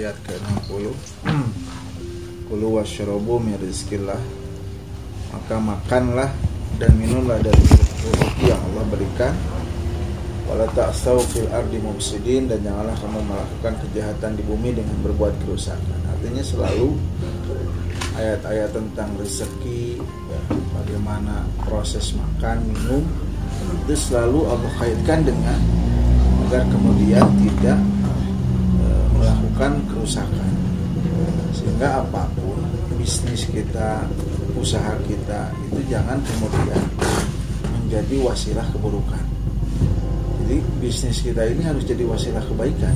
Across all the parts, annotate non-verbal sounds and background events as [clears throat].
ayat ke-60. Kulu wasyarabu min rizkillah Maka makanlah dan minumlah dari rezeki yang Allah berikan. Wala ta'asaw fil ardi mufsidin Dan janganlah kamu melakukan kejahatan di bumi dengan berbuat kerusakan. Artinya selalu ayat-ayat tentang rezeki ya, Bagaimana proses makan, minum Itu selalu Allah kaitkan dengan Agar kemudian tidak melakukan kerusakan Sehingga apa pun bisnis kita, usaha kita Itu jangan kemudian menjadi wasilah keburukan jadi bisnis kita ini harus jadi wasilah kebaikan.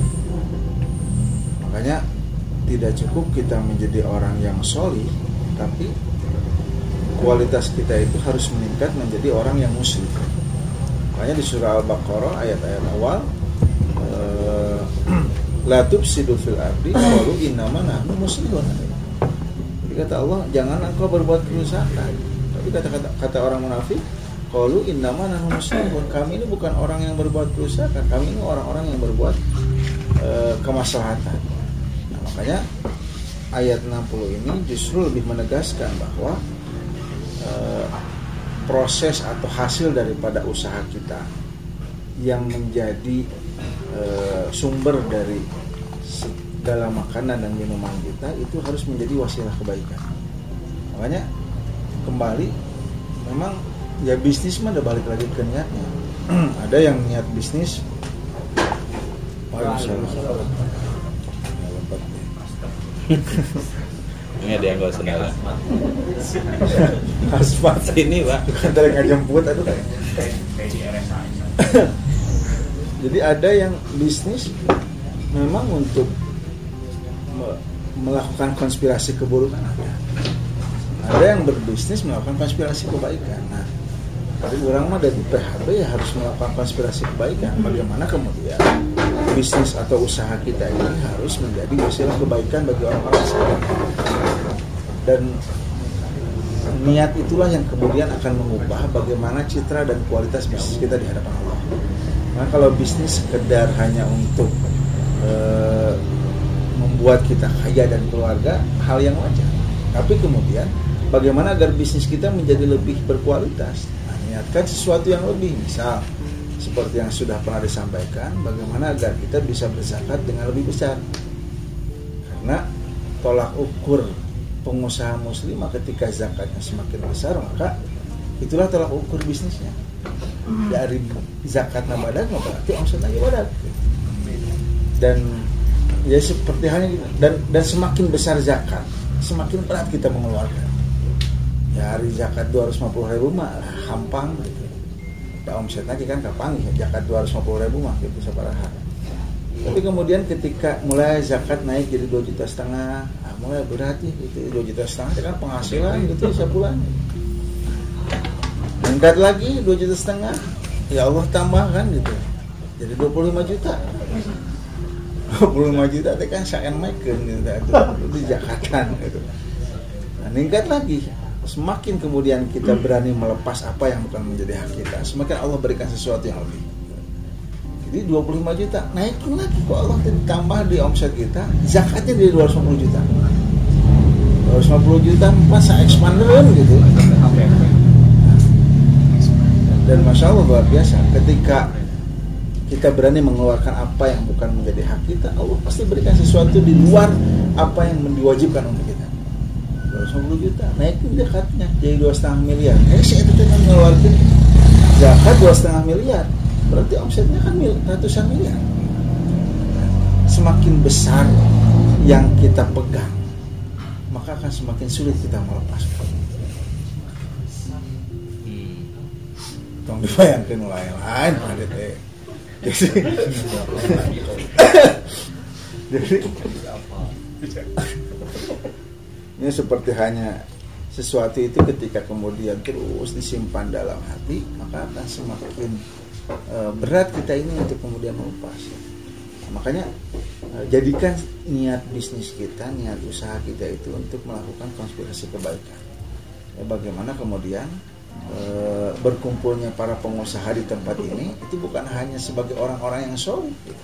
Makanya tidak cukup kita menjadi orang yang solih, tapi kualitas kita itu harus meningkat menjadi orang yang muslim. Makanya di surah Al-Baqarah ayat-ayat awal La tufsidu fil ardi qalu innama nahnu muslimun. Jadi kata Allah, jangan engkau berbuat kerusakan. Tapi kata-kata kata orang munafik, Qalu innama nahnu muslimun. Kami ini bukan orang yang berbuat kerusakan, kami ini orang-orang yang berbuat e, kemaslahatan. Nah, makanya ayat 60 ini justru lebih menegaskan bahwa e, proses atau hasil daripada usaha kita yang menjadi sumber dari segala makanan dan minuman kita itu harus menjadi wasilah kebaikan. Makanya kembali memang ya bisnis mah udah balik lagi ke niatnya. [clears throat] Ada yang niat bisnis ini ada yang gak senang aspal ini pak. Bukan tadi nggak jemput aduh [laughs] jadi ada yang bisnis memang untuk melakukan konspirasi keburukan ada ada yang berbisnis melakukan konspirasi kebaikan nah tapi orang mah dari PHB ya harus melakukan konspirasi kebaikan. Bagaimana kemudian bisnis atau usaha kita ini harus menjadi wasilah kebaikan bagi orang-orang lain. Dan niat itulah yang kemudian akan mengubah bagaimana citra dan kualitas bisnis kita di hadapan Allah. Nah kalau bisnis sekedar hanya untuk e, membuat kita kaya dan keluarga, hal yang wajar. Tapi kemudian bagaimana agar bisnis kita menjadi lebih berkualitas? niatkan sesuatu yang lebih misal seperti yang sudah pernah disampaikan bagaimana agar kita bisa berzakat dengan lebih besar karena tolak ukur pengusaha muslim ketika zakatnya semakin besar maka itulah tolak ukur bisnisnya dari zakat nabadat berarti omsetnya ibadat dan ya seperti halnya gitu. dan dan semakin besar zakat semakin berat kita mengeluarkan. Ya hari zakat 250 ribu mah hampang gitu. Da omset lagi kan kapan ya zakat 250 ribu mah gitu sabaraha tapi kemudian ketika mulai zakat naik jadi 2 juta setengah ah, mulai berat ya gitu 2 juta setengah kan penghasilan gitu sebulan meningkat lagi 2 juta setengah ya Allah tambahkan gitu jadi 25 juta 25 juta itu kan saya makan gitu itu zakatan gitu nah, meningkat lagi semakin kemudian kita berani melepas apa yang bukan menjadi hak kita, semakin Allah berikan sesuatu yang lebih. Jadi 25 juta, naikin lagi kok Allah tambah di omset kita, zakatnya di 250 juta. 250 juta masa expanderan gitu. Dan masya Allah luar biasa, ketika kita berani mengeluarkan apa yang bukan menjadi hak kita, Allah pasti berikan sesuatu di luar apa yang diwajibkan untuk kita. 250 juta naikin zakatnya jadi dua setengah miliar. Eh saya itu kan ngeluarin zakat dua setengah miliar berarti omsetnya kan mil, ratusan miliar. Semakin besar yang kita pegang maka akan semakin sulit kita melepas tong dibayangkan lain-lain pada teh jadi jadi ini seperti hanya sesuatu itu ketika kemudian terus disimpan dalam hati maka akan semakin e, berat kita ini untuk kemudian melepas. Makanya e, jadikan niat bisnis kita niat usaha kita itu untuk melakukan konspirasi kebaikan. Ya, bagaimana kemudian e, berkumpulnya para pengusaha di tempat ini itu bukan hanya sebagai orang-orang yang gitu.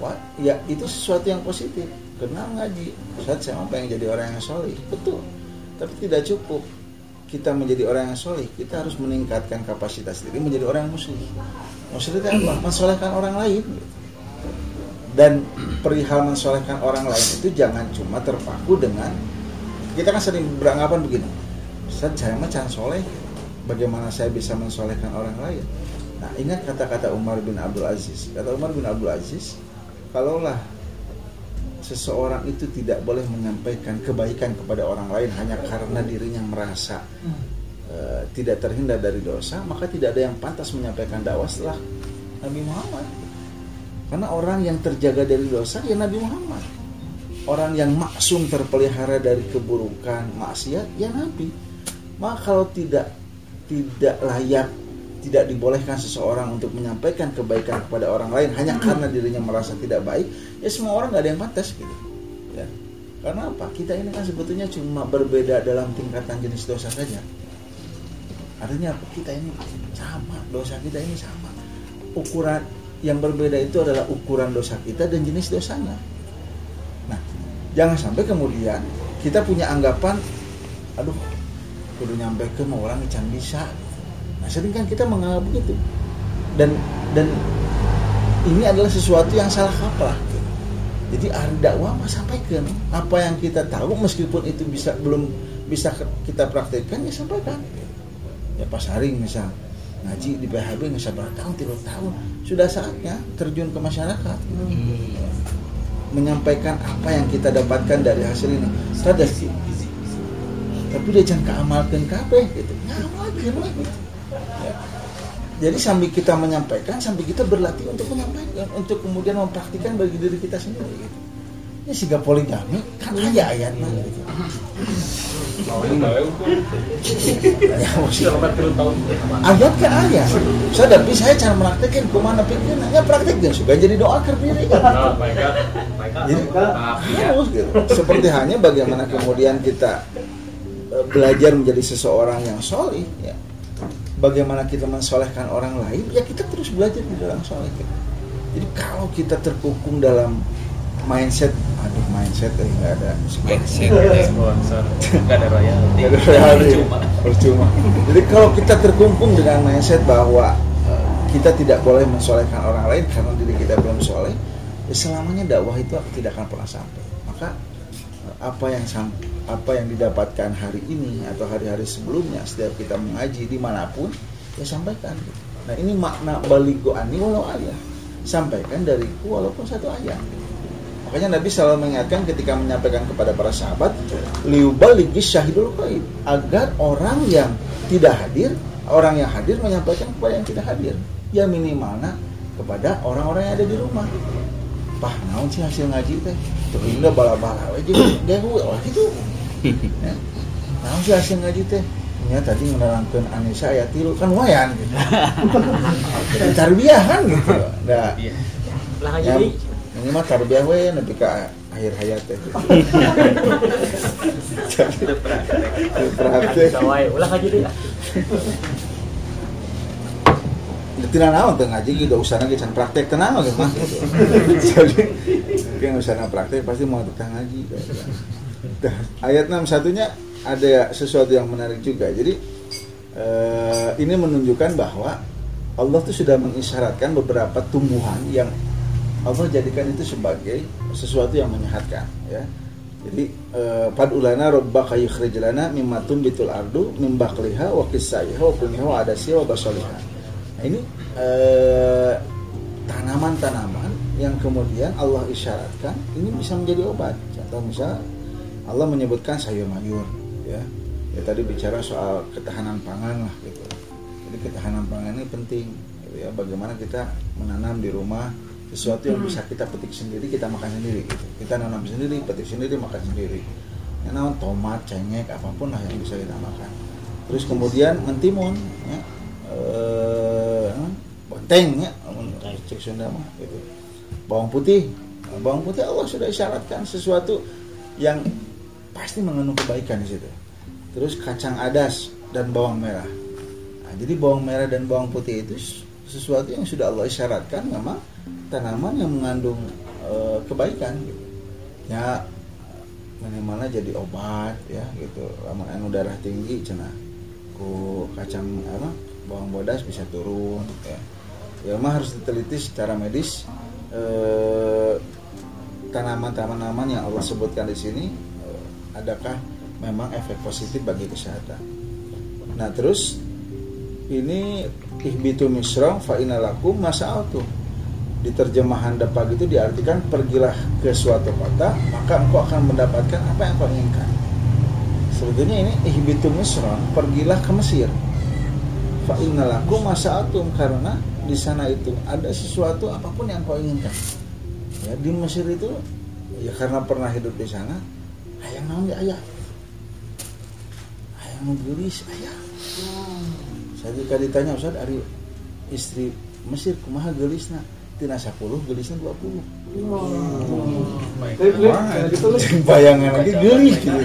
Wah, ya itu sesuatu yang positif. Kenal ngaji. Saat saya mau pengen jadi orang yang soleh, betul. Tapi tidak cukup kita menjadi orang yang soleh, kita harus meningkatkan kapasitas diri menjadi orang yang muslim. Muslim itu apa? Mensolehkan orang lain. Dan perihal mensolehkan orang lain itu jangan cuma terpaku dengan kita kan sering beranggapan begini. Saya mah soleh. Bagaimana saya bisa mensolehkan orang lain? Nah, ingat kata-kata Umar bin Abdul Aziz. Kata Umar bin Abdul Aziz, kalaulah seseorang itu tidak boleh menyampaikan kebaikan kepada orang lain hanya karena dirinya merasa uh, tidak terhindar dari dosa, maka tidak ada yang pantas menyampaikan dakwah setelah Nabi Muhammad. Karena orang yang terjaga dari dosa ya Nabi Muhammad. Orang yang maksum terpelihara dari keburukan, maksiat ya Nabi. Maka kalau tidak tidak layak tidak dibolehkan seseorang untuk menyampaikan kebaikan kepada orang lain hanya karena dirinya merasa tidak baik, ya semua orang nggak ada yang pantas gitu. Ya. Karena apa? Kita ini kan sebetulnya cuma berbeda dalam tingkatan jenis dosa saja. Artinya apa? Kita ini sama, dosa kita ini sama. Ukuran yang berbeda itu adalah ukuran dosa kita dan jenis dosanya. Nah, jangan sampai kemudian kita punya anggapan, aduh, kudu nyampe ke mau orang can bisa Nah, sering kan kita menganggap begitu. Dan dan ini adalah sesuatu yang salah kaprah. Jadi ahli dakwah mah sampaikan apa yang kita tahu meskipun itu bisa belum bisa kita praktekkan ya sampaikan. Ya pas hari misal ngaji di PHB nggak sabar tahun tiga tahun sudah saatnya terjun ke masyarakat hmm. menyampaikan apa yang kita dapatkan dari hasil ini sadar tapi dia jangan keamalkan kabeh gitu ngamalkan lah gitu Ya. Jadi sambil kita menyampaikan, sambil kita berlatih untuk menyampaikan, untuk kemudian mempraktikkan bagi diri kita sendiri. Gitu. Ini sehingga poligami kan aja ayatnya gitu. ayat kan ayat. Saya tapi saya cara mempraktekkan ke mana pikirnya, ya praktekkan suka jadi doa kerdiri kan. Jadi harus gitu. Seperti hanya bagaimana kemudian kita belajar menjadi seseorang yang solih, ya. Bagaimana kita mensolehkan orang lain ya kita terus belajar di dalam soleh jadi kalau kita terkukung dalam mindset aduh mindset eh nggak ada mindset ya. nggak ada royalti. Nggak ada royalti. Percuma. Jadi kalau kita terkungkung dengan mindset bahwa uh, kita tidak boleh mensolehkan orang lain karena diri kita belum soleh ya selamanya dakwah itu tidak akan pernah sampai. Maka uh, apa yang sampai apa yang didapatkan hari ini atau hari-hari sebelumnya setiap kita mengaji di mana pun ya sampaikan. Nah ini makna baligo ani walau ayat sampaikan dariku walaupun satu ayat. Makanya Nabi selalu mengingatkan ketika menyampaikan kepada para sahabat liubaligis syahidul qaib agar orang yang tidak hadir orang yang hadir menyampaikan kepada yang tidak hadir. Ya minimalnya kepada orang-orang yang ada di rumah pah naon sih hasil ngaji teh? Tuh ini bala-bala aja gak gue gitu ya. nah sih hasil ngaji teh? Ya tadi menerangkan Anissa ayat tilu kan lumayan gitu. [laughs] Tarbiyah kan gitu. Nah lah ya, ini mah tarbiyah we nanti ke akhir hayat teh. [laughs] Gitu. praktek ulah ngaji [laughs] tidak naon tuh ngaji gitu usaha lagi praktek tenang gitu mah [laughs] jadi mungkin usaha praktek pasti mau tetang ngaji. Nah, ayat 61-nya ada sesuatu yang menarik juga. Jadi uh, ini menunjukkan bahwa Allah itu sudah mengisyaratkan beberapa tumbuhan yang Allah jadikan itu sebagai sesuatu yang menyehatkan ya. Jadi uh, padulana rabbaka yukhrij lana mimma tumbitul ardu mim baqliha wa qissaiha wa kulmiha wa adasiha wa basaliha. Ini uh, tanaman-tanaman yang kemudian Allah isyaratkan ini bisa menjadi obat. Contoh misalnya Allah menyebutkan sayur mayur ya. Ya tadi bicara soal ketahanan pangan lah gitu. Jadi ketahanan pangan ini penting gitu ya. Bagaimana kita menanam di rumah sesuatu yang bisa kita petik sendiri kita makan sendiri gitu. Kita nanam sendiri petik sendiri makan sendiri. Namanya tomat cengek apa pun lah yang bisa kita makan. Terus kemudian mentimun ya. Eh, benteng ya cek Sunda mah gitu bawang putih nah, bawang putih Allah sudah isyaratkan sesuatu yang pasti mengandung kebaikan di situ. Terus kacang adas dan bawang merah. Nah, jadi bawang merah dan bawang putih itu sesuatu yang sudah Allah isyaratkan memang tanaman yang mengandung eh, kebaikan gitu. ya minimalnya jadi obat ya gitu lamun anu darah tinggi cenah ku kacang apa bawang bodas bisa turun ya ya mah harus diteliti secara medis eh, tanaman-tanaman yang Allah sebutkan di sini eh, adakah memang efek positif bagi kesehatan? Nah terus ini ihbitu misra fa inalakum masa'atu di terjemahan depak itu diartikan pergilah ke suatu kota maka engkau akan mendapatkan apa yang kau inginkan. Sebetulnya ini ihbitu misra pergilah ke Mesir. Fa innalakum masa'atum karena di sana itu ada sesuatu apa pun yang kau inginkan. Ya di Mesir itu ya karena pernah hidup di sana ayam naon ya ayah? Ayam gelis ayah. Saya jika ditanya Ustaz dari istri Mesir kumaha gelisna? Tina 10 gelisna 20 [laughs] bayangan lagi gelis gitu [laughs]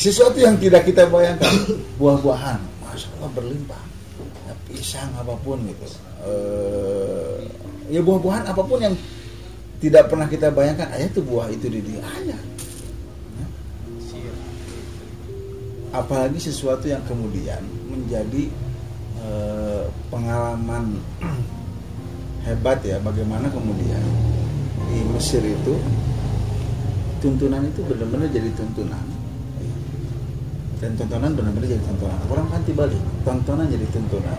sesuatu yang tidak kita bayangkan. Buah-buahan Allah berlimpah. Ya, pisang apa pun gitu. Eh, ya buah-buahan apa pun yang tidak pernah kita bayangkan ayah tuh buah itu di dia. Ya. apalagi sesuatu yang kemudian menjadi eh, pengalaman [clears throat] hebat ya bagaimana kemudian di Mesir itu tuntunan itu benar-benar jadi tuntunan dan tontonan benar-benar jadi tontonan. Orang kan balik tontonan jadi tuntunan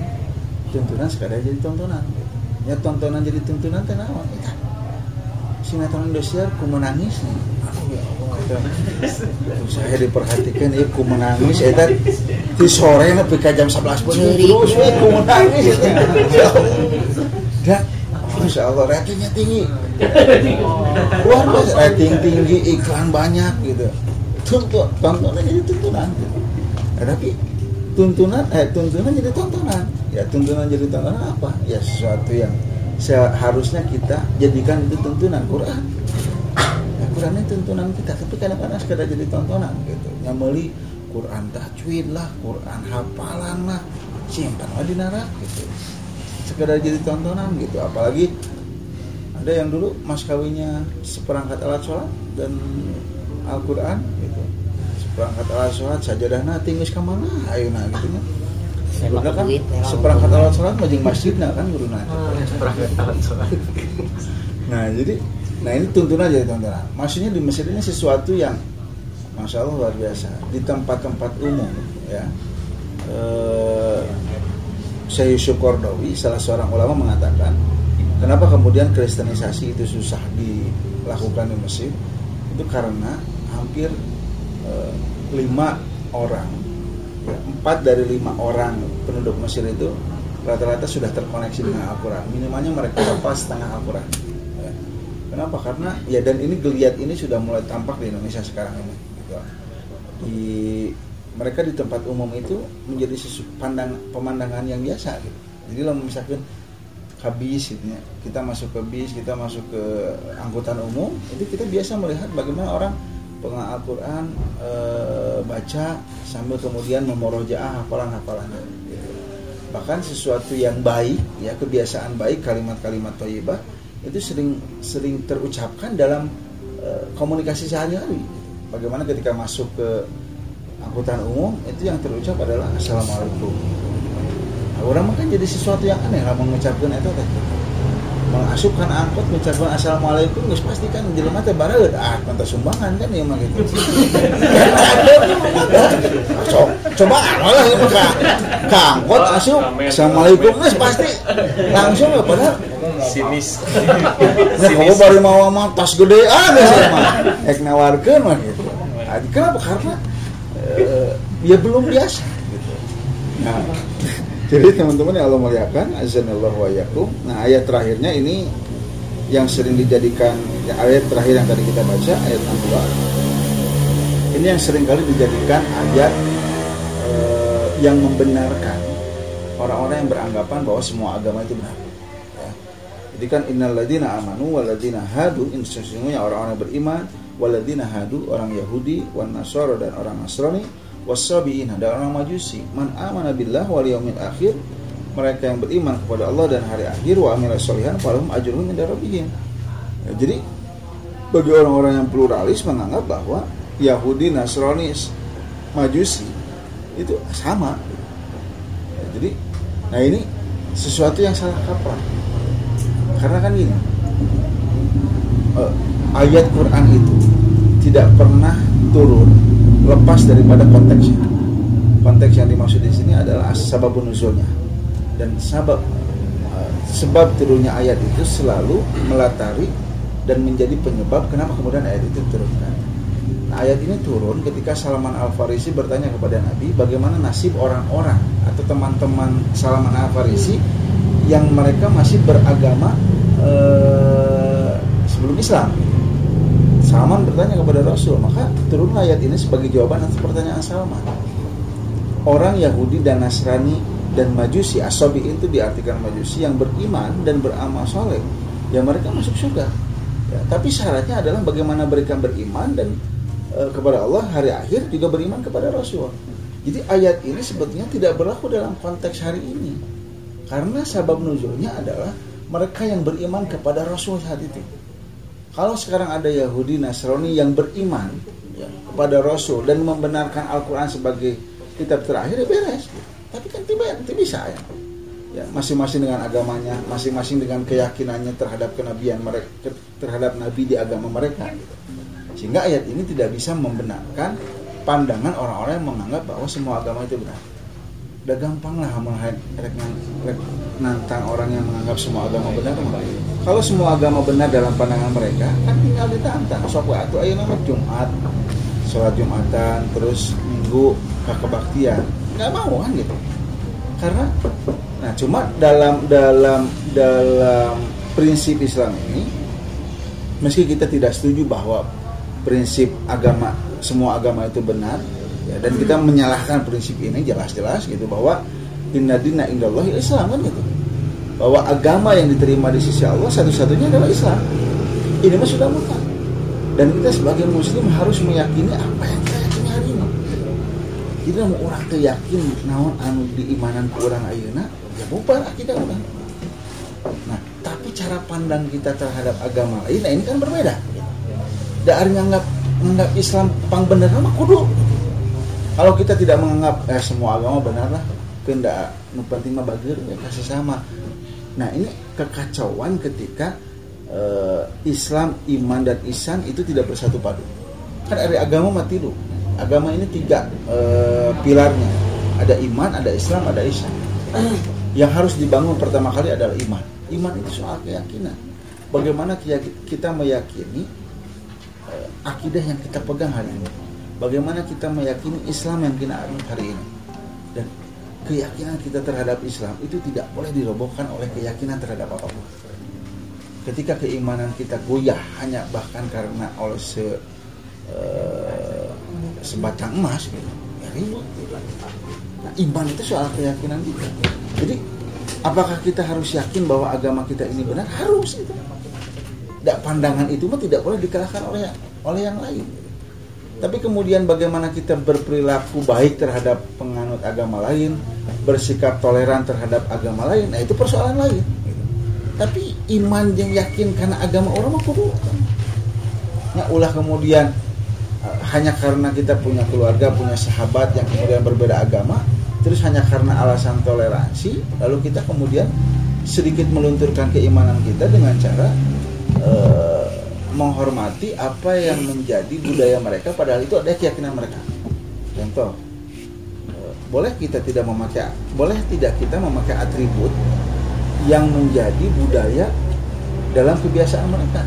tuntunan sekadar jadi tontonan. Ya tontonan jadi tuntunan teh naon ya sinetron Indosiar ku menangis. Nih ya saya diperhatikan ya ku menangis. Eta di sore nepi ka jam 11 bener terus we ku menangis. Dan Masya Allah ratingnya tinggi. Luar biasa. Rating tinggi iklan banyak gitu tuntut tontonan jadi tuntunan. Nah, tapi tuntunan eh tuntunan jadi tontonan. Ya tuntunan jadi tontonan apa? Ya sesuatu yang seharusnya kita jadikan itu tuntunan Quran. Ya, Quran itu tuntunan kita tapi kadang-kadang sekedar jadi tontonan gitu. Nyameli Quran tajwid lah Quran hafalan lah simpan di narak gitu. Sekedar jadi tontonan gitu. Apalagi ada yang dulu mas kawinnya seperangkat alat sholat dan Al-Quran gitu. Seperangkat alat sholat sajadahna tinggal ke mana? Ayo nah gitu kan. Guruna kan? seperangkat alat sholat majing masjid nah kan guruna nah jadi nah ini tuntunan jadi tontonan maksudnya di Mesir ini sesuatu yang masya Allah luar biasa. Di tempat-tempat umum ya. Eh, Syekh Yusuf Kordowi salah seorang ulama mengatakan kenapa kemudian kristenisasi itu susah dilakukan di Mesir itu karena hampir eh, lima orang. Ya, empat dari lima orang penduduk Mesir itu rata-rata sudah terkoneksi dengan Al-Quran. Minimalnya mereka hafal setengah Al-Quran. Ya. kenapa? Karena ya dan ini geliat ini sudah mulai tampak di Indonesia sekarang ini gitu. di mereka di tempat umum itu menjadi sesu, pandang pemandangan yang biasa gitu. Jadi kalau misalkan ke bis gitu ya, kita masuk ke bis kita masuk ke angkutan umum itu kita biasa melihat bagaimana orang pengal Al-Quran e, baca sambil kemudian memorojaah hafalan-hafalannya gitu. bahkan sesuatu yang baik ya kebiasaan baik kalimat-kalimat thayyibah itu sering sering terucapkan dalam e, komunikasi sehari-hari. Bagaimana ketika masuk ke angkutan umum itu yang terucap adalah assalamualaikum. Nah, orang makan jadi sesuatu yang aneh lah mengucapkan itu teh mengasupkan angkot mengucapkan assalamualaikum geus pasti kan jelema teh bareud ah mantap sumbangan kan ya mah gitu. Coba lah ya ka ka angkot asup assalamualaikum geus pasti langsung ya padahal Sinis. Nah, kamu baru mau sama tas gede ah biasa mah ek nawarkeun mah gitu. Nah, kenapa? Karena eh, ya belum biasa gitu. Nah jadi teman-teman yang Allah muliakan azanallahu wa yakum nah ayat terakhirnya ini yang sering dijadikan ya, ayat terakhir yang tadi kita baca ayat 62 ini yang sering kali dijadikan ayat eh, yang membenarkan orang-orang yang beranggapan bahwa semua agama itu benar ya. jadi kan innalladzina amanu walladzina hadu sesungguhnya orang-orang beriman walladzina hadu orang Yahudi wan Nasara dan orang Nasrani wasabiin ada orang majusi man amana billah wal yaumil akhir mereka yang beriman kepada Allah dan hari akhir wa amila sholihan falahum ajrun inda rabbihim. Ya, jadi bagi orang-orang yang pluralis menganggap bahwa Yahudi, Nasrani, Majusi itu sama. Ya, jadi nah ini sesuatu yang salah kaprah. Karena kan gini, eh, ayat Quran itu tidak pernah turun lepas daripada konteksnya. Konteks yang dimaksud di sini adalah sababun nuzulnya dan sebab uh, sebab turunnya ayat itu selalu melatari dan menjadi penyebab kenapa kemudian ayat itu turunkan. Nah, ayat ini turun ketika Salman Al Farisi bertanya kepada Nabi bagaimana nasib orang-orang atau teman-teman Salman Al Farisi yang mereka masih beragama uh, sebelum Islam. Salman bertanya kepada Rasul, maka turunlah ayat ini sebagai jawaban atas pertanyaan Salman. Orang Yahudi dan Nasrani dan Majusi, Asobi itu diartikan Majusi yang beriman dan beramal soleh, ya mereka masuk surga. Ya, tapi syaratnya adalah bagaimana mereka beriman dan e, kepada Allah hari akhir juga beriman kepada Rasul. Jadi ayat ini sebetulnya tidak berlaku dalam konteks hari ini, karena sabab nuzulnya adalah mereka yang beriman kepada Rasul saat itu. Kalau sekarang ada Yahudi Nasrani yang beriman ya, kepada Rasul dan membenarkan Al-Quran sebagai kitab terakhir, ya beres. Tapi kan tiba nanti bisa ya. Ya, masing-masing dengan agamanya, masing-masing dengan keyakinannya terhadap kenabian mereka, terhadap nabi di agama mereka. Gitu. Sehingga ayat ini tidak bisa membenarkan pandangan orang-orang yang menganggap bahwa semua agama itu benar. Udah gampang lah nantang orang yang menganggap semua agama benar. Kalau semua agama benar dalam pandangan mereka, kan tinggal ditantang. Sok atau ayo nama Jumat, sholat Jumatan, terus Minggu kebaktian nggak mau kan gitu karena nah cuma dalam dalam dalam prinsip Islam ini meski kita tidak setuju bahwa prinsip agama semua agama itu benar ya, dan kita menyalahkan prinsip ini jelas-jelas gitu bahwa inna dina indallah Islam kan gitu. Bahwa agama yang diterima di sisi Allah satu-satunya adalah Islam. Ini mah sudah mutlak. Dan kita sebagai muslim harus meyakini apa yang kita jadi mau orang teh yakin naon anu diimanan ke orang ayeuna ya bubar kita orang nah tapi cara pandang kita terhadap agama lain nah ini kan berbeda. Dari nganggap menganggap Islam pang bener mah kudu kalau kita tidak menganggap eh, semua agama benar lah kenda nu penting mah bager ya kasih sama. Nah ini kekacauan ketika uh, Islam iman dan isan itu tidak bersatu padu. Kan dari agama mati dulu agama ini tiga uh, pilarnya. Ada iman ada Islam ada Islam yang harus dibangun pertama kali adalah iman. Iman itu soal keyakinan. Bagaimana kita meyakini uh, akidah yang kita pegang hari ini bagaimana kita meyakini Islam yang kita anut hari ini? Dan keyakinan kita terhadap Islam itu tidak boleh dirobohkan oleh keyakinan terhadap apa pun ketika keimanan kita goyah hanya bahkan karena oleh se uh, sebatang emas gitu. Ya gitu. nah iman itu soal keyakinan kita. Jadi apakah kita harus yakin bahwa agama kita ini benar? Harus itu. Tidak pandangan itu mah tidak boleh dikalahkan oleh oleh yang lain tapi kemudian bagaimana kita berperilaku baik terhadap penganut agama lain bersikap toleran terhadap agama lain nah itu persoalan lain tapi iman yang yakin karena agama orang mah kudu. Nah ulah kemudian hanya karena kita punya keluarga, punya sahabat yang kemudian berbeda agama, terus hanya karena alasan toleransi, lalu kita kemudian sedikit melunturkan keimanan kita dengan cara uh, menghormati apa yang menjadi budaya mereka, padahal itu ada keyakinan mereka. Contoh, uh, boleh kita tidak memakai, boleh tidak kita memakai atribut yang menjadi budaya dalam kebiasaan mereka.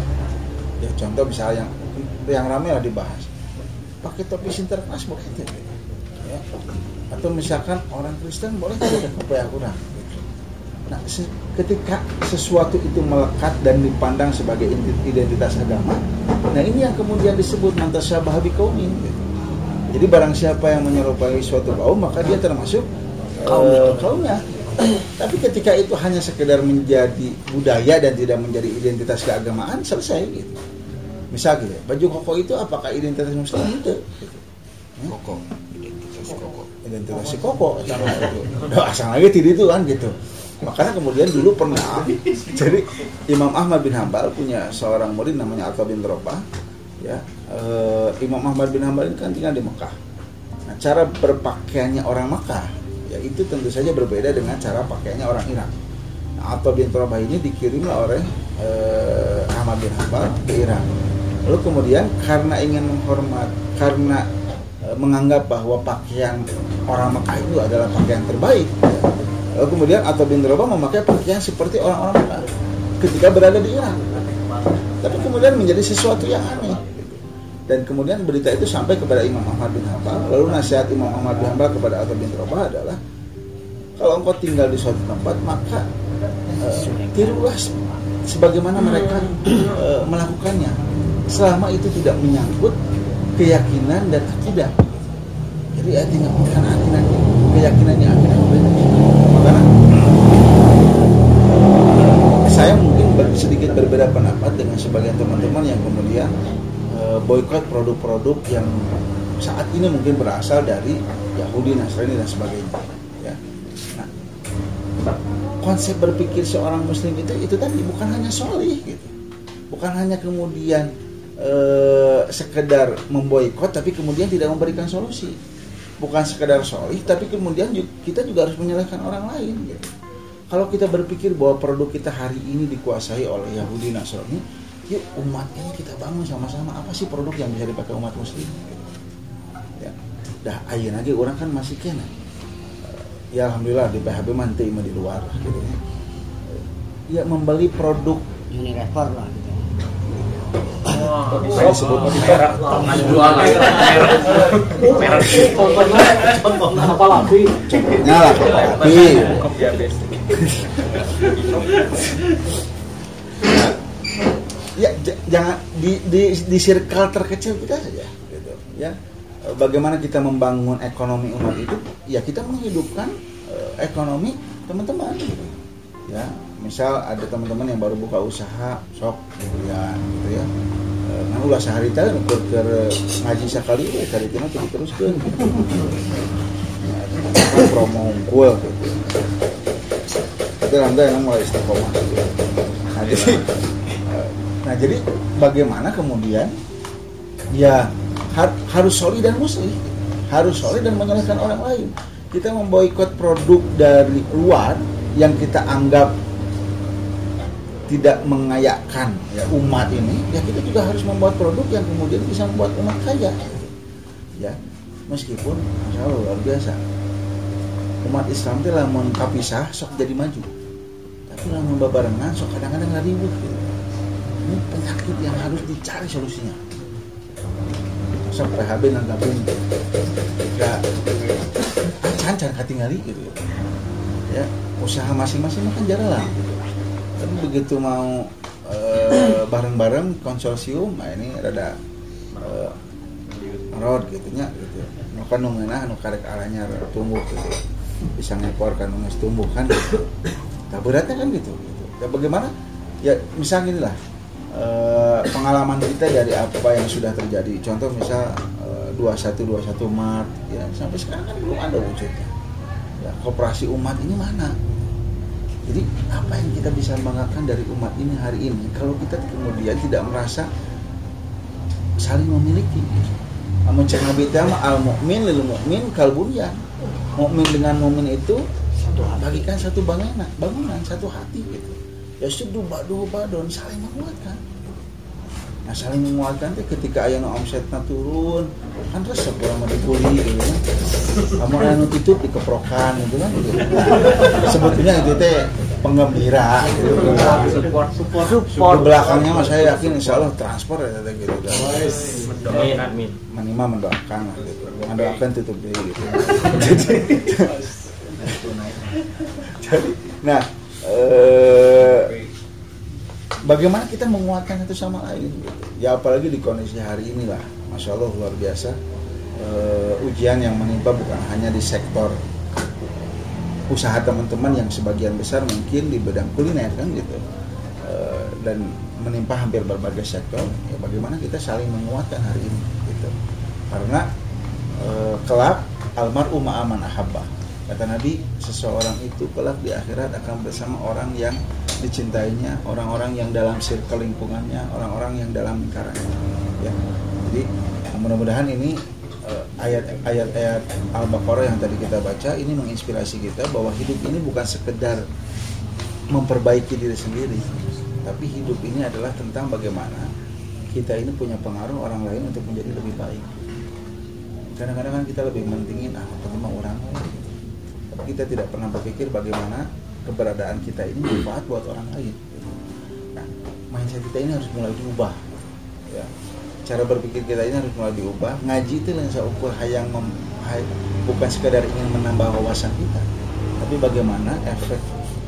Ya contoh misalnya yang yang ramai lah dibahas pakai topi sinterklas boleh tidak ya. atau misalkan orang Kristen boleh tidak pakai kurang nah ketika sesuatu itu melekat dan dipandang sebagai identitas agama nah ini yang kemudian disebut mantasyabah gitu. jadi barang siapa yang menyerupai suatu kaum maka dia termasuk kaum uh, kaumnya. Tapi ketika itu hanya sekedar menjadi budaya dan tidak menjadi identitas keagamaan selesai gitu. Misal gitu baju koko itu apakah identitas muslim? Itu koko. Identitas koko. Identitas si koko sama itu. Udah asal lagi tidak itu kan gitu makanya kemudian dulu pernah jadi Imam Ahmad bin Hambal punya seorang murid namanya Atta bin Robah ya eh, Imam Ahmad bin Hambal ini kan tinggal di Mekah. Nah cara berpakaiannya orang Mekah ya itu tentu saja berbeda dengan cara pakaiannya orang Irak nah, Atta bin Robah ini dikirimlah oleh eh, Ahmad bin Hambal ke Irak lalu kemudian karena ingin menghormat karena menganggap bahwa pakaian orang Mekah itu adalah pakaian terbaik Lalu kemudian Atta bin Rabah memakai pakaian seperti orang-orang Mekah ketika berada di Irak. Tapi kemudian menjadi sesuatu yang aneh. Dan kemudian berita itu sampai kepada Imam Ahmad bin Hanbal. Lalu nasihat Imam Ahmad bin Hanbal kepada Atta bin Rabah adalah kalau engkau tinggal di suatu tempat maka uh, tirulah sebagaimana mereka uh, melakukannya selama itu tidak menyangkut keyakinan dan akidah. Ya tinggal bukan akidah, keyakinannya akidah karena saya mungkin sedikit berbeda pendapat dengan sebagian teman-teman yang kemudian uh, boykot produk-produk yang saat ini mungkin berasal dari Yahudi, Nasrani dan sebagainya. Ya. Nah, konsep berpikir seorang Muslim itu itu tadi bukan hanya solih gitu, bukan hanya kemudian uh, sekedar memboikot tapi kemudian tidak memberikan solusi bukan sekedar solih tapi kemudian kita juga harus menyalahkan orang lain gitu. kalau kita berpikir bahwa produk kita hari ini dikuasai oleh Yahudi Nasrani yuk umat ini kita bangun sama-sama. Apa sih produk yang bisa dipakai umat muslim gitu. ya. Dah ayo lagi orang kan masih kena. Ya alhamdulillah di PHB mantai di luar gitu ya. Ya membeli produk Unilever lah gitu Kok bisa disebut merah jual merah contohnya apa lagi contohnya lah kopi kopi habis ya j- jangan di, di di circle terkecil kita saja gitu ya. Eh, bagaimana kita membangun ekonomi umat itu ya kita menghidupkan eh, ekonomi teman-teman gitu. ya misal ada teman-teman yang baru buka usaha sok kemudian gitu ya. Eh, nah ulah sehari tadi ukur ke ngaji sekali ya cari tina terus teruskan gitu. kan promo unggul. Gitu tapi alhamdulillah emang mulai istiqomah. Gitu. nah jadi eh, nah jadi bagaimana kemudian? Ya har- harus solid dan muslim harus solid dan menyalahkan orang lain. Kita memboikot produk dari luar yang kita anggap tidak mengayakkan ya umat ini ya kita juga harus membuat produk yang kemudian bisa membuat umat kaya ya meskipun Allah luar biasa umat Islam itu lamun kapisah sok jadi maju tapi lamun babarengan sok kadang-kadang ribut gitu. ini penyakit yang harus dicari solusinya sok PHB nanggapin ya acan-acan katingali gitu ya usaha masing-masing makan jalan gitu tapi begitu mau eh, bareng-bareng konsorsium nah ini rada eh, road gitu. Nya gitu nu kan nu arahnya tumbuh gitu. Bisa ngekor kan nu tumbuh kan gitu. Nah beratnya kan gitu, gitu. ya bagaimana? Ya misalnya inilah eh, pengalaman kita dari apa yang sudah terjadi. Contoh misal eh, 21 21 Maret ya sampai sekarang kan belum ada wujudnya. Ya koperasi umat ini mana jadi apa yang kita bisa banggakan dari umat ini hari ini kalau kita kemudian tidak merasa saling memiliki. Namun cek Nabi al mukmin lil mukmin kalbunyan. Mukmin dengan mukmin itu bagikan satu bangunan, bangunan satu hati gitu. Ya sudah badu badon saling menguatkan. Nah saling menguatkan teh ketika aya nu omsetna turun kan resep orang mau dibully gitu kan. Kamu anu tutup dikeprokan gitu kan gitu. Sebetulnya itu teh penggembira gitu. support support Di belakangnya mas saya yakin insya Allah transport ya teh gitu kan. mendoakan admin Minimal mendoakan lah gitu. Mendoakan tutup diri gitu. Jadi jadi nah eh, bagaimana kita menguatkan satu sama lain? Ya apalagi di kondisi hari ini lah. Masya allah luar biasa. Eh, ujian yang menimpa bukan hanya di sektor usaha teman-teman yang sebagian besar mungkin di bidang kuliner kan gitu. Eh, dan menimpa hampir berbagai sektor. Ya bagaimana kita saling menguatkan hari ini gitu. Karena eh, kelak almarhum aman ahabah Kata Nabi, seseorang itu kelak di akhirat akan bersama orang yang dicintainya, orang-orang yang dalam circle lingkungannya, orang-orang yang dalam lingkarannya. Ya. Jadi mudah-mudahan ini eh, ayat-ayat Al-Baqarah yang tadi kita baca ini menginspirasi kita bahwa hidup ini bukan sekedar memperbaiki diri sendiri, tapi hidup ini adalah tentang bagaimana kita ini punya pengaruh orang lain untuk menjadi lebih baik. Kadang-kadang kan kita lebih mentingin ah ketemu orang lain. Kita tidak pernah berpikir bagaimana keberadaan kita ini bermanfaat buat orang lain. Nah, mindset kita ini harus mulai diubah. Ya. Cara berpikir kita ini harus mulai diubah. Ngaji itu lensa ukur hayang mem, hay, bukan sekedar ingin menambah wawasan kita, tapi bagaimana efek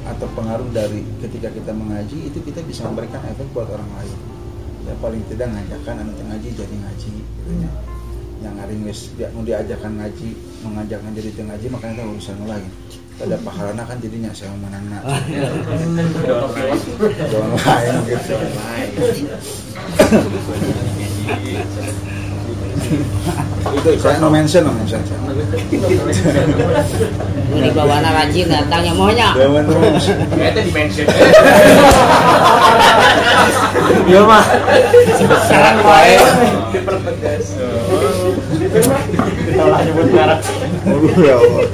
atau pengaruh dari ketika kita mengaji itu kita bisa memberikan efek buat orang lain ya paling tidak ngajakan anak ngaji jadi ngaji gitu ya yang hari wis dia mau diajakan ngaji mengajak jadi ngaji makanya kita urusan lain ada pahalana kan jadinya saya menang nak doang lain gitu itu saya no mention no mention ini bawa anak rajin datangnya maunya Dewan terus Kayaknya di mention. Iya mah. sekarang wae Dipertegas. Kita lah nyebut merek. Aduh, ya Allah.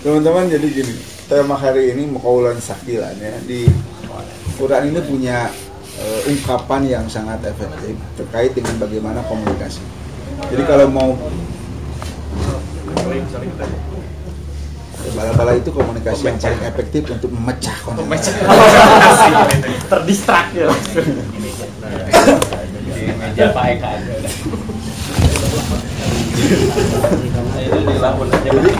Teman-teman jadi gini, tema hari ini mukaulan sakilan ya di Quran ini punya eh, ungkapan yang sangat efektif terkait dengan bagaimana komunikasi. Jadi kalau mau bala-bala itu komunikasi yang paling efektif untuk memecah konsentrasi. Terdistrak ya. Di meja Pak Eka. Jadi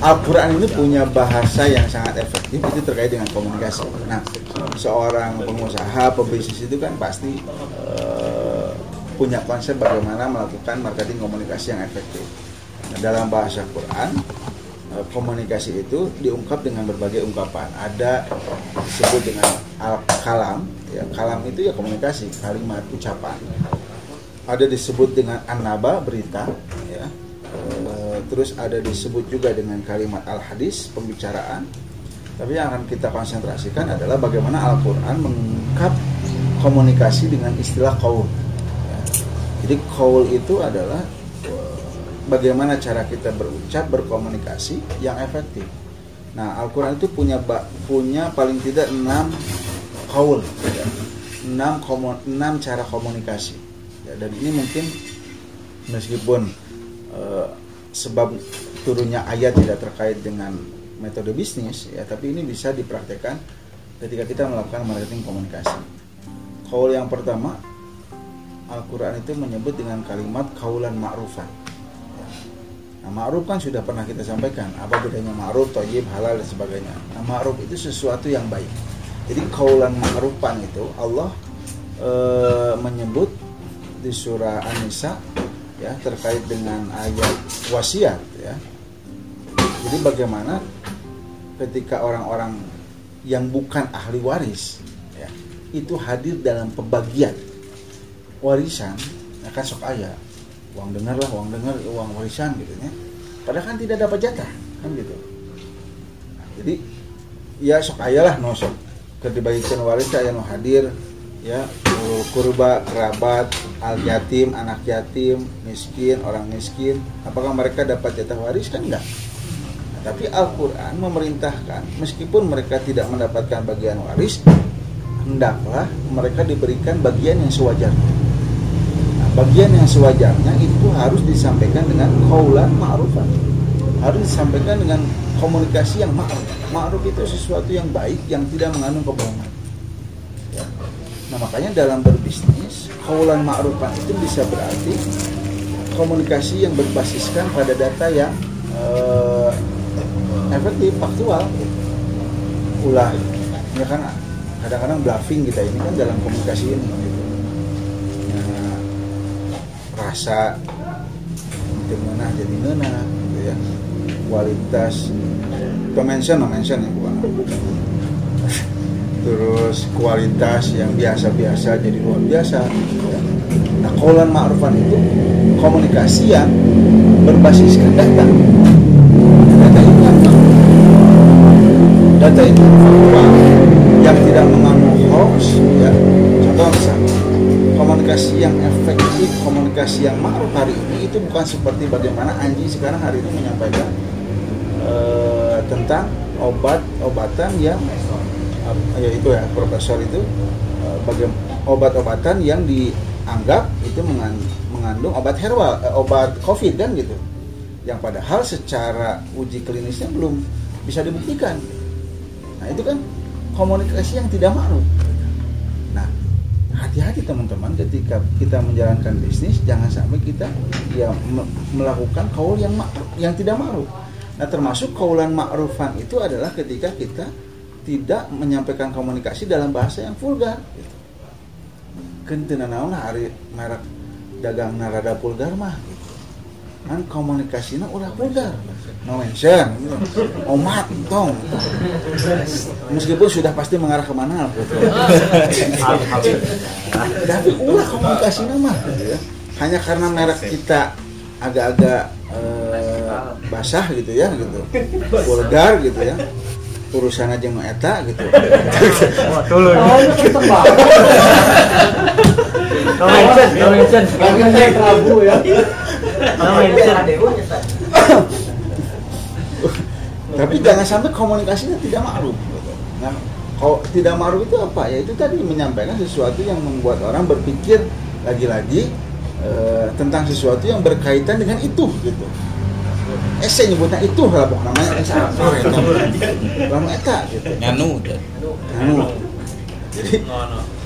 Al-Quran ini punya bahasa yang sangat efektif itu terkait dengan komunikasi. Nah, seorang pengusaha, pebisnis itu kan pasti eh, punya konsep bagaimana melakukan marketing komunikasi yang efektif. Nah, dalam bahasa Quran, eh, komunikasi itu diungkap dengan berbagai ungkapan. Ada disebut dengan al-kalam, ya kalam itu ya komunikasi, kalimat ucapan. Ada disebut dengan an-naba, berita, terus ada disebut juga dengan kalimat al-hadis, pembicaraan. Tapi yang akan kita konsentrasikan adalah bagaimana Al-Quran mengungkap komunikasi dengan istilah kaul. Jadi kaul itu adalah eh, bagaimana cara kita berucap, berkomunikasi yang efektif. Nah, Al-Quran itu punya punya paling tidak enam kaul, ya. enam, enam cara komunikasi. Ya, dan ini mungkin meskipun eh, sebab turunnya ayat tidak terkait dengan metode bisnis ya tapi ini bisa dipraktekkan ketika kita melakukan marketing komunikasi. Kaul yang pertama Al-Quran itu menyebut dengan kalimat kaulan ma'rufan Ya. nah ma'ruf kan sudah pernah kita sampaikan apa bedanya ma'ruf, toyib, halal dan sebagainya. Nah ma'ruf itu sesuatu yang baik. Jadi kaulan ma'rufan itu Allah eh, menyebut di surah An-Nisa ya terkait dengan ayat wasiat ya. Jadi bagaimana ketika orang-orang yang bukan ahli waris ya, itu hadir dalam pembagian warisan ya kan sok ayah uang dengar lah uang dengar uang warisan gitu ya. Padahal kan tidak dapat jatah kan gitu. Nah, jadi ya sok ayah lah no sok. Waris saya no hadir ya kurba kerabat al yatim anak yatim miskin orang miskin. Apakah mereka dapat jatah waris? Kan enggak. Tapi Al-Quran memerintahkan meskipun mereka tidak mendapatkan bagian waris hendaklah mereka diberikan bagian yang sewajarnya. Nah, bagian yang sewajarnya itu harus disampaikan dengan kaulan ma'rufan harus disampaikan dengan komunikasi yang ma'ruf. Ma'ruf itu sesuatu yang baik yang tidak mengandung kebohongan. Nah makanya dalam berbisnis kaulan ma'rufan itu bisa berarti komunikasi yang berbasiskan pada data yang eh, efektif, faktual. Ulah, ya kan kadang-kadang bluffing kita ini kan dalam komunikasi ini. Gitu. Ya, rasa dengan jadi nena, gitu ya. Kualitas, pemention, mention ya bukan terus kualitas yang biasa-biasa jadi luar biasa. Ya. Nah kolon ma'rufan itu komunikasi yang berbasiskan data. Data itu apa? data itu faktual yang tidak mengandung hoax ya. Contoh misalnya komunikasi yang efektif komunikasi yang ma'ruf hari ini itu bukan seperti bagaimana Anji sekarang hari ini menyampaikan uh, tentang obat-obatan yang ya itu ya profesor itu eh, bagaimana obat-obatan yang dianggap itu mengan- mengandung obat herbal eh, obat covid kan gitu. Yang padahal secara uji klinisnya belum bisa dibuktikan. Nah itu kan komunikasi yang tidak ma'ruf nah hati-hati teman-teman ketika kita menjalankan bisnis jangan sampai kita ya me- melakukan kaul yang yang tidak ma'ruf nah termasuk kaulan ma'rufan itu adalah ketika kita tidak menyampaikan komunikasi dalam bahasa yang vulgar gitu. teu naon hari merek dagang narada vulgar mah gitu. kan komunikasinya udah vulgar no mention gitu. omat tong meskipun sudah pasti mengarah ke mana gitu. tapi ulah komunikasinya mah gitu ya. hanya karena merek kita agak-agak eh, basah gitu ya gitu vulgar gitu ya urusan aja nu eta gitu Wah. No mention, no mention. Prabu ya. No mention. tapi jangan sampai komunikasinya tidak ma'ruf gitu. nah kalau tidak ma'ruf itu apa ya itu tadi menyampaikan sesuatu yang membuat orang berpikir lagi-lagi eh, tentang sesuatu yang berkaitan dengan itu gitu saya nyebutnya itu lah pokoknya namanya eh apa? Gitu lama eta gitu nganu Anu. jadi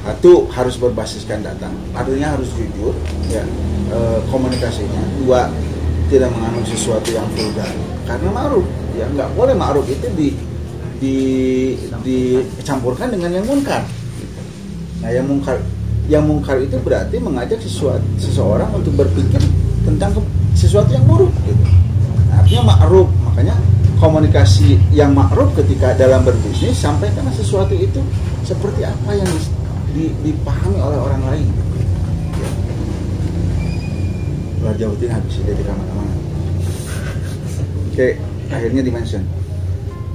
satu harus berbasiskan data. Artinya harus jujur ya eh, komunikasinya. Dua tidak mengandung sesuatu yang vulgar. Karena ma'ruf ya nggak boleh ma'ruf itu di di dicampurkan dengan yang mungkar. Nah yang mungkar yang mungkar itu berarti mengajak sesuatu seseorang untuk berpikir tentang sesuatu yang buruk gitu Artinya ma'ruf. Makanya komunikasi yang ma'ruf ketika dalam berbisnis sampaikan sesuatu itu seperti apa yang dipahami oleh orang lain. Ya. luar jauhin habis jadi ke mana-mana oke akhirnya dimention.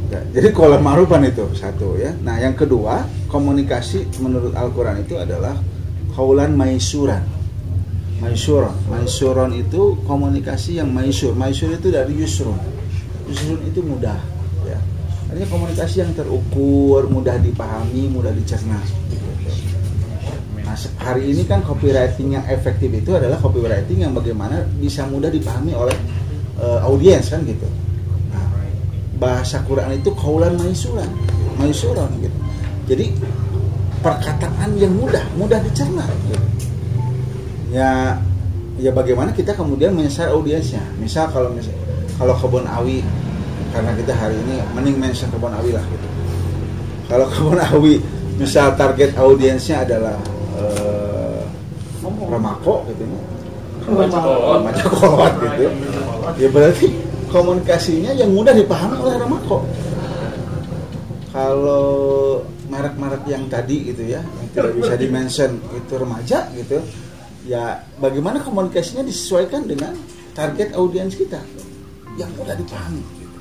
Ya, jadi kolom ma'rufan itu satu ya. Nah yang kedua komunikasi menurut Al-Quran itu adalah kaulan maisuran Maisuron. Maisuron itu komunikasi yang maisur. Maisur itu dari yusrun. Yusrun itu mudah, ya. Artinya komunikasi yang terukur, mudah dipahami, mudah dicerna. Nah, hari ini kan copywriting yang efektif itu adalah copywriting yang bagaimana bisa mudah dipahami oleh eh, audiens kan gitu. Nah, bahasa Quran itu kaulan maisuran, maisuron gitu. Jadi perkataan yang mudah, mudah dicerna. Gitu ya ya bagaimana kita kemudian menyasar audiensnya? Misal kalau misal kalau kebun awi karena kita hari ini mending mention kebun awi lah gitu. Kalau [laughs] kebun awi misal target audiensnya adalah eh, remako gitu ya. Remaja kolot [laughs] gitu. Ya berarti komunikasinya yang mudah dipahami oleh remako. Kalau merek-merek yang tadi gitu ya yang tidak bisa dimention itu remaja gitu ya bagaimana komunikasinya disesuaikan dengan target audiens kita? Yang mudah dipahami gitu.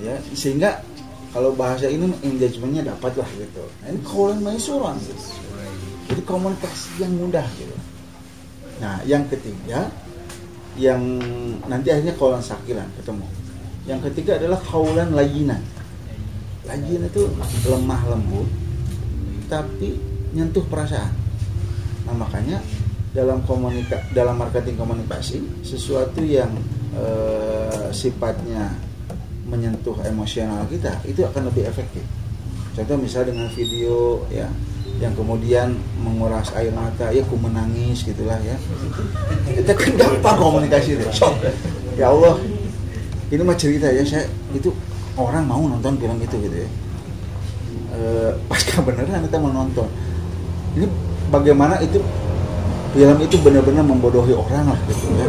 ya sehingga kalau bahasa ini engagementnya dapat lah gitu. Nah, ini kaulan maisuran gitu. jadi komunikasi yang mudah gitu. Nah yang ketiga yang nanti akhirnya kaulan sakilan ketemu. Yang ketiga adalah kaulan layinan. Layin itu lemah lembut tapi nyentuh perasaan. Nah makanya dalam komunika dalam marketing komunikasi sesuatu yang eh, sifatnya menyentuh emosional kita itu akan lebih efektif. Contoh misalnya dengan video ya yang kemudian menguras air mata ya ku menangis gitulah ya. Kita kan gampang komunikasi deh Sok. ya Allah ini mah cerita ya. Saya itu orang mau nonton film itu gitu ya. Eh, [laughs] pasca beneran kita mau nonton. Ini bagaimana itu film itu benar-benar membodohi orang lah gitu ya.